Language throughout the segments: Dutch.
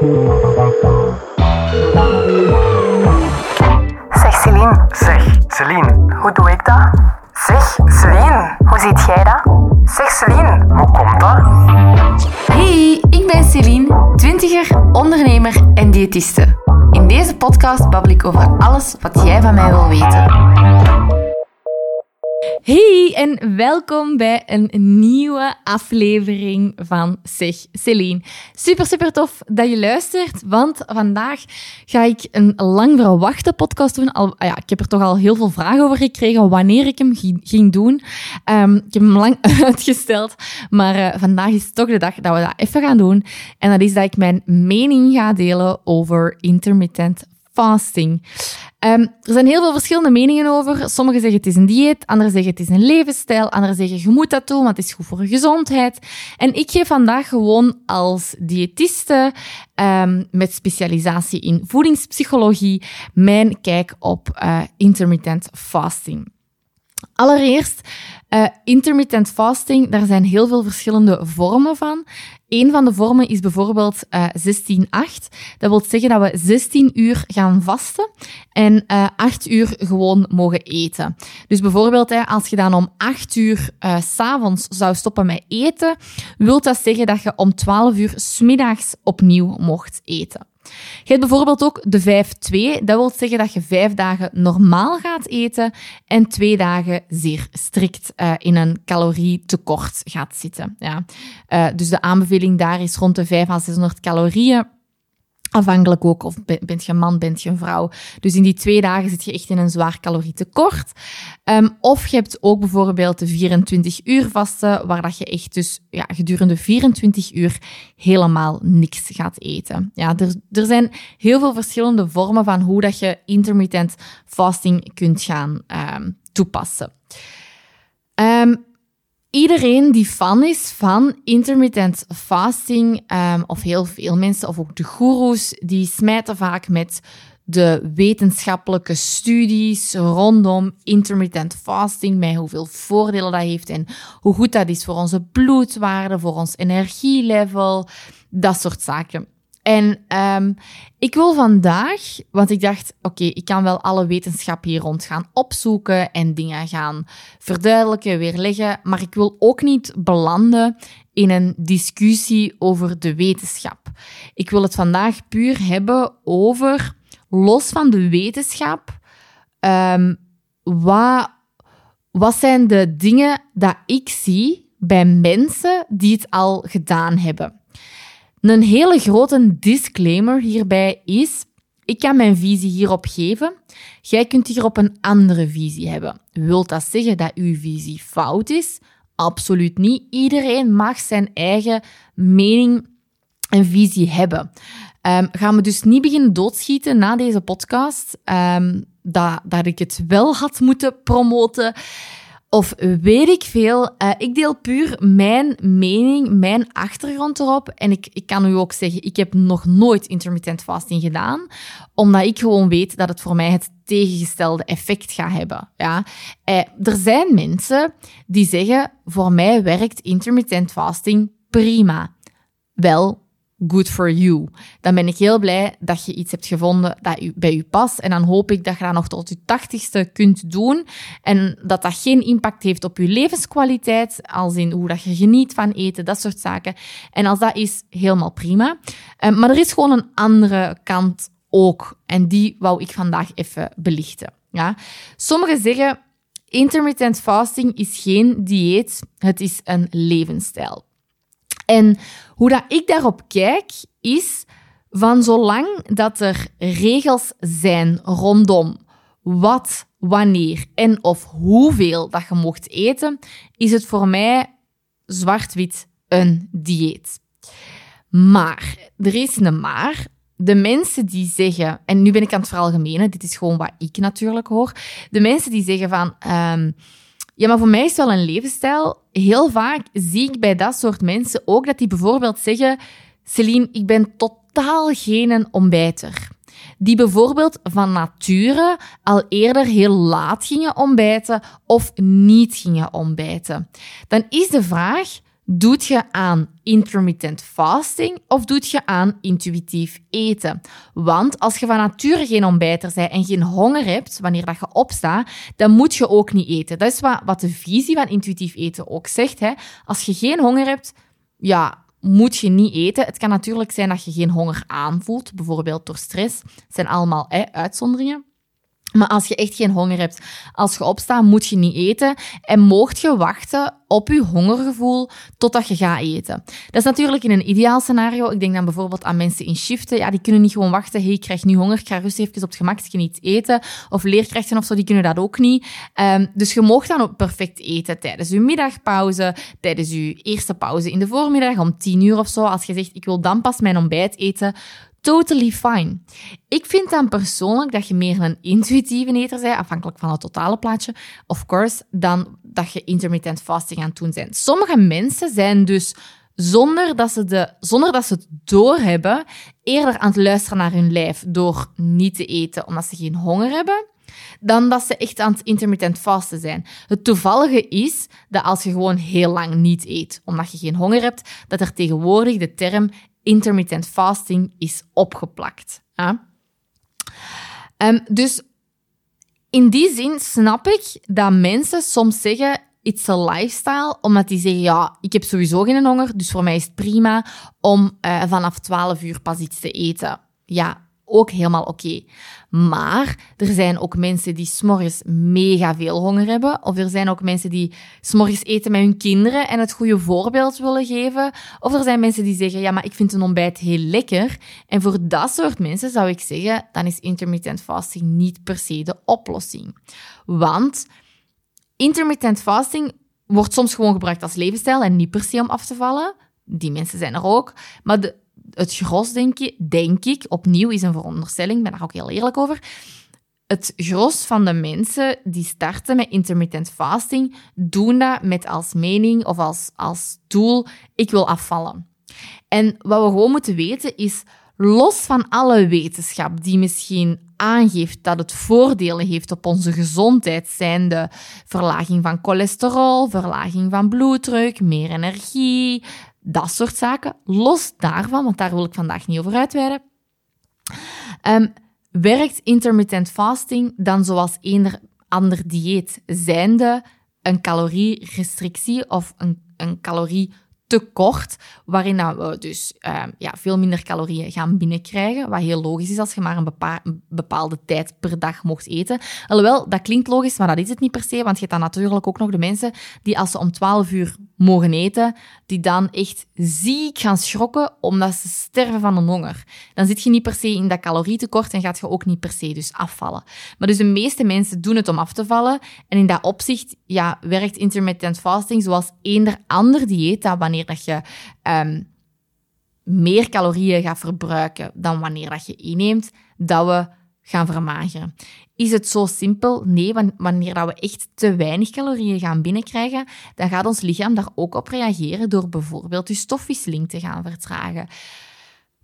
Zeg Celine, Zeg, Celine, hoe doe ik dat? Zeg Celine, hoe ziet jij dat? Zeg Celine, hoe komt dat? Hey, ik ben Celine, twintiger, ondernemer en diëtiste. In deze podcast babbel ik over alles wat jij van mij wil weten. Hey en welkom bij een nieuwe aflevering van Zeg Celine. Super, super tof dat je luistert, want vandaag ga ik een lang verwachte podcast doen. Al, ah ja, ik heb er toch al heel veel vragen over gekregen wanneer ik hem ging doen. Um, ik heb hem lang uitgesteld, maar uh, vandaag is toch de dag dat we dat even gaan doen. En dat is dat ik mijn mening ga delen over intermittent fasting. Um, er zijn heel veel verschillende meningen over. Sommigen zeggen het is een dieet, anderen zeggen het is een levensstijl, anderen zeggen je moet dat doen, want het is goed voor je gezondheid. En ik geef vandaag gewoon als diëtiste um, met specialisatie in voedingspsychologie mijn kijk op uh, intermittent fasting. Allereerst, uh, intermittent fasting, daar zijn heel veel verschillende vormen van. Een van de vormen is bijvoorbeeld uh, eh, 16-8. Dat wil zeggen dat we 16 uur gaan vasten en uh, eh, 8 uur gewoon mogen eten. Dus bijvoorbeeld, als je dan om 8 uur uh, s'avonds zou stoppen met eten, wil dat zeggen dat je om 12 uur smiddags opnieuw mocht eten. Je hebt bijvoorbeeld ook de 5-2. Dat wil zeggen dat je vijf dagen normaal gaat eten en twee dagen zeer strikt uh, in een calorietekort gaat zitten. Ja. Uh, dus de aanbeveling daar is rond de 5 à 600 calorieën Afhankelijk ook of bent je man, bent je een vrouw. Dus in die twee dagen zit je echt in een zwaar calorietekort. Um, of je hebt ook bijvoorbeeld de 24 uur vasten, waar dat je echt dus ja, gedurende 24 uur helemaal niks gaat eten. Ja, er, er zijn heel veel verschillende vormen van hoe dat je intermittent fasting kunt gaan um, toepassen. Um, Iedereen die fan is van intermittent fasting, um, of heel veel mensen, of ook de goeroes, die smijten vaak met de wetenschappelijke studies rondom intermittent fasting, met hoeveel voordelen dat heeft en hoe goed dat is voor onze bloedwaarde, voor ons energielevel, dat soort zaken. En um, ik wil vandaag, want ik dacht, oké, ik kan wel alle wetenschap hier rond gaan opzoeken en dingen gaan verduidelijken, weerleggen, maar ik wil ook niet belanden in een discussie over de wetenschap. Ik wil het vandaag puur hebben over, los van de wetenschap, um, wat, wat zijn de dingen dat ik zie bij mensen die het al gedaan hebben. Een hele grote disclaimer hierbij is: ik kan mijn visie hierop geven. Jij kunt hierop een andere visie hebben. Wilt dat zeggen dat uw visie fout is? Absoluut niet. Iedereen mag zijn eigen mening en visie hebben. Um, gaan we dus niet beginnen doodschieten na deze podcast, um, dat, dat ik het wel had moeten promoten. Of weet ik veel. Uh, ik deel puur mijn mening, mijn achtergrond erop. En ik, ik kan u ook zeggen, ik heb nog nooit intermittent fasting gedaan. Omdat ik gewoon weet dat het voor mij het tegengestelde effect gaat hebben. Ja? Uh, er zijn mensen die zeggen, voor mij werkt intermittent fasting prima. Wel, good for you. Dan ben ik heel blij dat je iets hebt gevonden dat bij u past. En dan hoop ik dat je dat nog tot je tachtigste kunt doen. En dat dat geen impact heeft op je levenskwaliteit, als in hoe dat je geniet van eten, dat soort zaken. En als dat is, helemaal prima. Um, maar er is gewoon een andere kant ook. En die wou ik vandaag even belichten. Ja? Sommigen zeggen, intermittent fasting is geen dieet, het is een levensstijl. En hoe dat ik daarop kijk, is van zolang dat er regels zijn rondom wat, wanneer en of hoeveel dat je mocht eten, is het voor mij zwart-wit een dieet. Maar, er is een maar. De mensen die zeggen, en nu ben ik aan het veralgemenen, dit is gewoon wat ik natuurlijk hoor. De mensen die zeggen van, um, ja, maar voor mij is wel een levensstijl. Heel vaak zie ik bij dat soort mensen ook dat die bijvoorbeeld zeggen: Celine, ik ben totaal geen ontbijter. Die bijvoorbeeld van nature al eerder heel laat gingen ontbijten of niet gingen ontbijten. Dan is de vraag: Doet je aan intermittent fasting of doet je aan intuïtief eten? Want als je van nature geen ontbijter bent en geen honger hebt wanneer dat je opstaat, dan moet je ook niet eten. Dat is wat, wat de visie van intuïtief eten ook zegt. Hè? Als je geen honger hebt, ja, moet je niet eten. Het kan natuurlijk zijn dat je geen honger aanvoelt, bijvoorbeeld door stress. Het zijn allemaal hè, uitzonderingen. Maar als je echt geen honger hebt, als je opstaat, moet je niet eten. En moogt je wachten op je hongergevoel totdat je gaat eten. Dat is natuurlijk in een ideaal scenario. Ik denk dan bijvoorbeeld aan mensen in shiften. Ja, die kunnen niet gewoon wachten. Hey, ik krijg nu honger, ik ga rustig even op het gemakje iets eten. Of leerkrachten of zo, die kunnen dat ook niet. Um, dus je moogt dan ook perfect eten tijdens je middagpauze, tijdens je eerste pauze in de voormiddag om tien uur of zo. Als je zegt, ik wil dan pas mijn ontbijt eten, totally fine. Ik vind dan persoonlijk dat je meer een intuïtieve eter bent, afhankelijk van het totale plaatje, of course, dan dat je intermittent fasting aan het doen bent. Sommige mensen zijn dus zonder dat ze, de, zonder dat ze het doorhebben, eerder aan het luisteren naar hun lijf door niet te eten omdat ze geen honger hebben, dan dat ze echt aan het intermittent fasten zijn. Het toevallige is dat als je gewoon heel lang niet eet, omdat je geen honger hebt, dat er tegenwoordig de term intermittent fasting is opgeplakt. Um, dus in die zin snap ik dat mensen soms zeggen: it's a lifestyle, omdat die zeggen: ja, ik heb sowieso geen honger, dus voor mij is het prima om uh, vanaf 12 uur pas iets te eten. Ja, ook helemaal oké. Maar er zijn ook mensen die s'morgens mega veel honger hebben. Of er zijn ook mensen die s'morgens eten met hun kinderen en het goede voorbeeld willen geven. Of er zijn mensen die zeggen, ja, maar ik vind een ontbijt heel lekker. En voor dat soort mensen zou ik zeggen, dan is intermittent fasting niet per se de oplossing. Want intermittent fasting wordt soms gewoon gebruikt als levensstijl en niet per se om af te vallen. Die mensen zijn er ook. Maar de, het gros, denk, je, denk ik, opnieuw is een veronderstelling, ben daar ook heel eerlijk over. Het gros van de mensen die starten met intermittent fasting, doen dat met als mening of als, als doel, ik wil afvallen. En wat we gewoon moeten weten is, los van alle wetenschap die misschien aangeeft dat het voordelen heeft op onze gezondheid, zijn de verlaging van cholesterol, verlaging van bloeddruk, meer energie, dat soort zaken. Los daarvan, want daar wil ik vandaag niet over uitweiden, um, werkt intermittent fasting dan zoals eender ander dieet, zijnde een calorierestrictie of een, een calorie tekort, waarin we dus uh, ja, veel minder calorieën gaan binnenkrijgen, wat heel logisch is als je maar een, bepaalde tijd per dag mocht eten. Alhoewel, dat klinkt logisch, maar dat is het niet per se, want je hebt dan natuurlijk ook nog de mensen die als ze om 12 uur mogen eten, die dan echt ziek gaan schrokken omdat ze sterven van de honger. Dan zit je niet per se in dat calorietekort en gaat je ook niet per se dus afvallen. Maar dus de meeste mensen doen het om af te vallen en in dat opzicht ja, werkt intermittent fasting zoals eender ander dieet dat wanneer dat je um, meer calorieën gaat verbruiken dan wanneer dat je inneemt, dat we gaan vermageren. Is het zo simpel? Nee, wanneer dat we echt te weinig calorieën gaan binnenkrijgen, dan gaat ons lichaam daar ook op reageren door bijvoorbeeld je stofwisseling te gaan vertragen.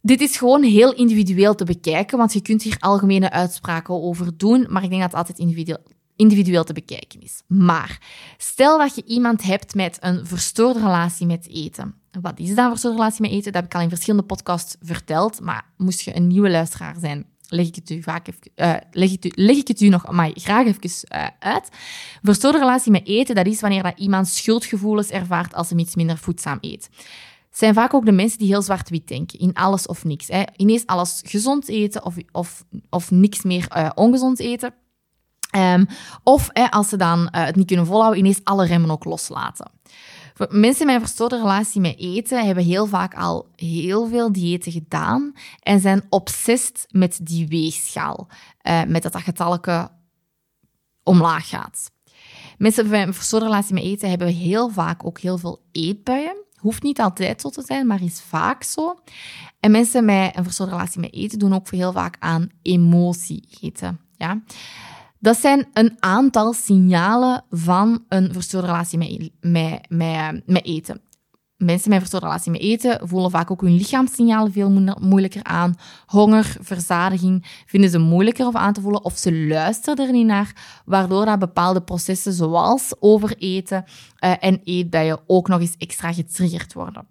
Dit is gewoon heel individueel te bekijken, want je kunt hier algemene uitspraken over doen, maar ik denk dat het altijd individueel, individueel te bekijken is. Maar stel dat je iemand hebt met een verstoorde relatie met eten. Wat is dan een verstoorde relatie met eten? Dat heb ik al in verschillende podcasts verteld, maar moest je een nieuwe luisteraar zijn, leg ik het u, vaak even, uh, leg, ik het u nog maar graag even uh, uit. Verstoorde relatie met eten, dat is wanneer dat iemand schuldgevoelens ervaart als hij iets minder voedzaam eet. Zijn vaak ook de mensen die heel zwart-wit denken, in alles of niks. Hè. Ineens alles gezond eten of, of, of niks meer uh, ongezond eten. Um, of als ze dan het niet kunnen volhouden, ineens alle remmen ook loslaten. Mensen met een verstoorde relatie met eten hebben heel vaak al heel veel diëten gedaan en zijn obsessief met die weegschaal, uh, met dat dat getalke omlaag gaat. Mensen met een verstoorde relatie met eten hebben heel vaak ook heel veel eetbuien. Hoeft niet altijd zo te zijn, maar is vaak zo. En mensen met een verstoorde relatie met eten doen ook heel vaak aan emotie eten. Ja? Dat zijn een aantal signalen van een verstoorde relatie met, met, met, eten. mensen met verstoorde relatie met eten voelen vaak ook hun lichaamssignalen veel moeilijker aan. Honger, verzadiging vinden ze moeilijker om aan te voelen of ze luisteren er niet naar, waardoor bepaalde processen zoals overeten uh, en eetbuien ook nog eens extra getriggerd worden.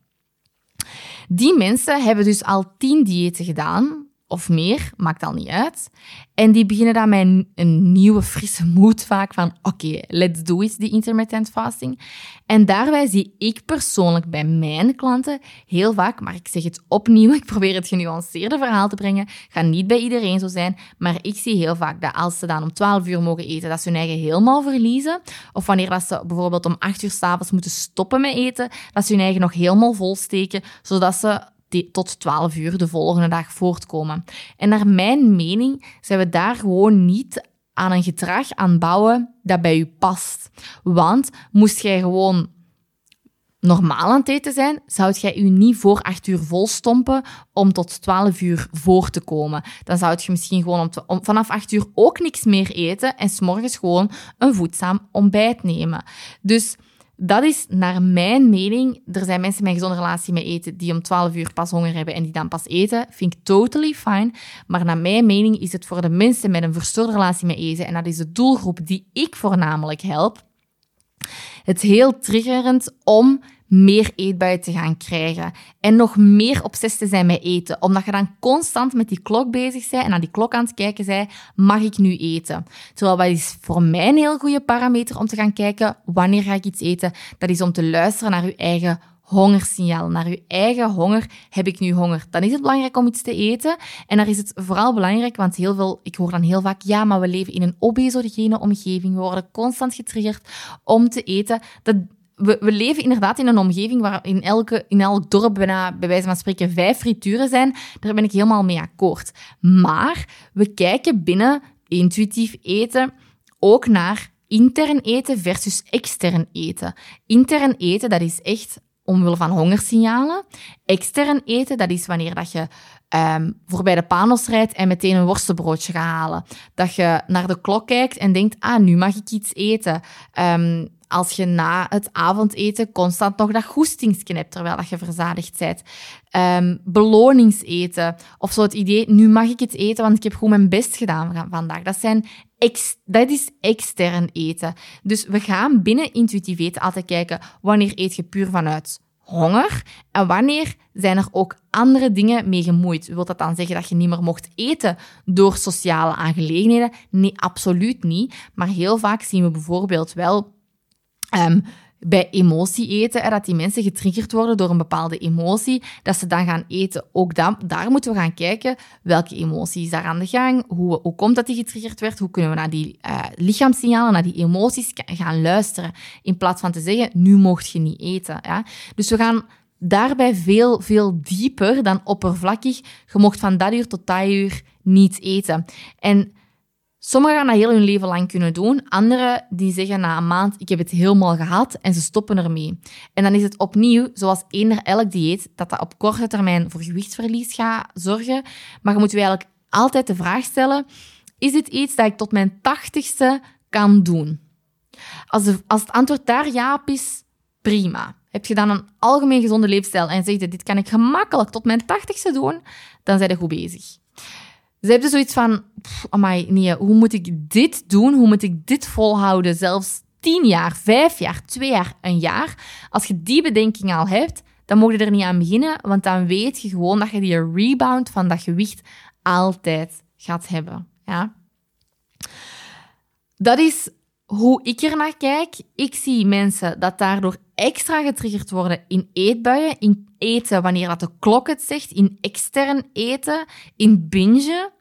Die mensen hebben dus al tien diëten gedaan, of meer, maakt al niet uit. En die beginnen dan met een, nieuwe, frisse moed vaak van oké, let's do it, die intermittent fasting. En daarbij zie ik persoonlijk bij mijn klanten heel vaak, maar ik zeg het opnieuw, ik probeer het genuanceerde verhaal te brengen, gaat niet bij iedereen zo zijn, maar ik zie heel vaak dat als ze dan om 12 uur mogen eten, dat ze hun eigen helemaal verliezen. Of wanneer dat ze bijvoorbeeld om 8 uur s'avonds moeten stoppen met eten, dat ze hun eigen nog helemaal volsteken, zodat ze tot 12 uur de volgende dag voortkomen. En naar mijn mening zijn we daar gewoon niet aan een gedrag aan bouwen dat bij u past. Want moest jij gewoon normaal aan het eten zijn, zou jij u niet voor 8 uur volstompen om tot 12 uur voor te komen. Dan zou je misschien gewoon om, vanaf 8 uur ook niks meer eten en s'morgens gewoon een voedzaam ontbijt nemen. Dus dat is naar mijn mening. Er zijn mensen met een gezonde relatie met eten die om 12 uur pas honger hebben en die dan pas eten. Vind ik totally fine. Maar naar mijn mening is het voor de mensen met een verstoorde relatie met eten, en dat is de doelgroep die ik voornamelijk help, het heel triggerend om meer eetbuien te gaan krijgen. En nog meer obsessief te zijn met eten. Omdat je dan constant met die klok bezig bent en naar die klok aan het kijken bent, mag ik nu eten? Terwijl dat is voor mij een heel goede parameter om te gaan kijken, wanneer ga ik iets eten? Dat is om te luisteren naar je eigen hongersignaal, naar je eigen honger. Heb ik nu honger? Dan is het belangrijk om iets te eten. En daar is het vooral belangrijk, want heel veel, ik hoor dan heel vaak, ja, maar we leven in een obesogene omgeving. We worden constant getriggerd om te eten. Dat, we, leven inderdaad in een omgeving waar in, elke, in elk dorp bijna, bij wijze van spreken, vijf frituren zijn. Daar ben ik helemaal mee akkoord. Maar we kijken binnen intuïtief eten ook naar intern eten versus extern eten. Intern eten, dat is echt omwille van hongersignalen. Extern eten, dat is wanneer dat je um, voorbij de panos rijdt en meteen een worstenbroodje gaat halen. Dat je naar de klok kijkt en denkt, ah, nu mag ik iets eten. Um, als je na het avondeten constant nog dat goestingsje hebt terwijl dat je verzadigd bent. Um, beloningseten. Of zo het idee, nu mag ik het eten, want ik heb goed mijn best gedaan vandaag. Dat, zijn dat is extern eten. Dus we gaan binnen intuïtief eten altijd kijken, wanneer eet je puur vanuit honger en wanneer zijn er ook andere dingen mee gemoeid. Wilt dat dan zeggen dat je niet meer mocht eten door sociale aangelegenheden? Nee, absoluut niet. Maar heel vaak zien we bijvoorbeeld wel Um, bij emotie eten, dat die mensen getriggerd worden door een bepaalde emotie, dat ze dan gaan eten. Ook dan, daar moeten we gaan kijken, welke emotie is daar aan de gang, hoe, hoe komt dat die getriggerd werd, hoe kunnen we naar die uh, lichaamssignalen, naar die emoties gaan luisteren, in plaats van te zeggen, nu mocht je niet eten. Ja? Dus we gaan daarbij veel, veel dieper dan oppervlakkig, je mocht van dat uur tot dat uur niet eten. En Sommigen gaan dat heel hun leven lang kunnen doen. Anderen die zeggen na een maand, ik heb het helemaal gehad en ze stoppen ermee. En dan is het opnieuw, zoals eender elk dieet, dat dat op korte termijn voor gewichtsverlies gaat zorgen. Maar je moet je eigenlijk altijd de vraag stellen, is dit iets dat ik tot mijn tachtigste kan doen? Als, de, als het antwoord daar ja op is, prima. Heb je dan een algemeen gezonde leefstijl en zegt dit kan ik gemakkelijk tot mijn tachtigste doen, dan zijn je goed bezig. Ze hebben zoiets van, amai, nee, hoe moet ik dit doen? Hoe moet ik dit volhouden? Zelfs tien jaar, vijf jaar, twee jaar, een jaar. Als je die bedenking al hebt, dan moet je er niet aan beginnen, want dan weet je gewoon dat je die rebound van dat gewicht altijd gaat hebben. Ja? Dat is hoe ik er naar kijk. Ik zie mensen dat daardoor extra getriggerd worden in eetbuien, in eten wanneer dat de klok het zegt, in extern eten, in bingen.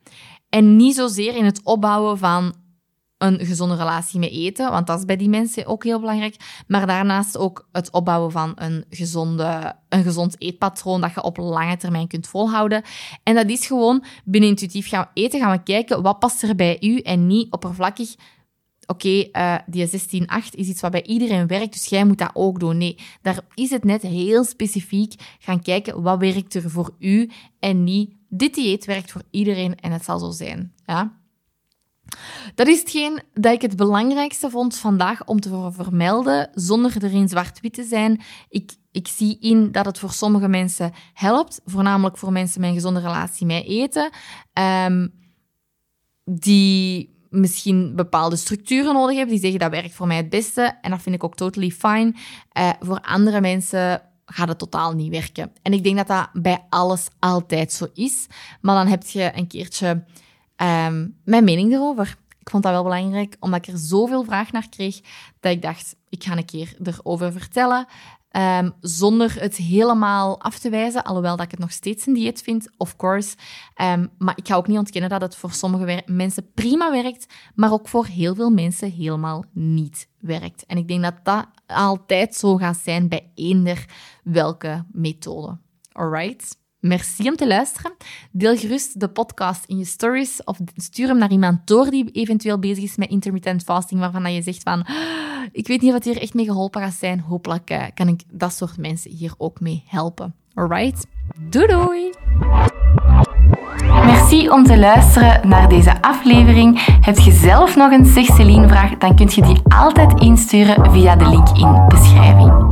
En niet zozeer in het opbouwen van een gezonde relatie met eten, want dat is bij die mensen ook heel belangrijk. Maar daarnaast ook het opbouwen van een, gezonde, een gezond eetpatroon dat je op lange termijn kunt volhouden. En dat is gewoon binnen intuïtief gaan eten, gaan we kijken wat past er bij u en niet oppervlakkig. Oké, uh, die 16-8 is iets wat bij iedereen werkt, dus jij moet dat ook doen. Nee, daar is het net heel specifiek gaan kijken wat werkt er voor u en niet dit dieet werkt voor iedereen en het zal zo zijn. Ja? Dat is hetgeen dat ik het belangrijkste vond vandaag om te vermelden, zonder erin zwart-wit te zijn. Ik ik zie in dat het voor sommige mensen helpt, voornamelijk voor mensen met een gezonde relatie met eten, ehm, die misschien bepaalde structuren nodig hebben, die zeggen dat werkt voor mij het beste en dat vind ik ook totally fine. Uh, voor andere mensen gaat het totaal niet werken. En ik denk dat dat bij alles altijd zo is, maar dan heb je een keertje um, mijn mening erover. Ik vond dat wel belangrijk, omdat ik er zoveel vraag naar kreeg, dat ik dacht, ik ga een keer erover vertellen. Um, zonder het helemaal af te wijzen, alhoewel dat ik het nog steeds een dieet vind, of course. Um, maar ik ga ook niet ontkennen dat het voor sommige mensen prima werkt, maar ook voor heel veel mensen helemaal niet werkt. En ik denk dat dat altijd zo gaat zijn bij eender welke methode. Alright? Merci om te luisteren. Deel gerust de podcast in je stories of stuur hem naar iemand door die eventueel bezig is met intermittent fasting, waarvan je zegt van, ah, ik weet niet wat hier echt mee geholpen gaat zijn. Hopelijk eh, kan ik dat soort mensen hier ook mee helpen. Alright? Doei doei! Merci om te luisteren naar deze aflevering. Heb je zelf nog een Zeg vraag, dan kun je die altijd insturen via de link in de beschrijving.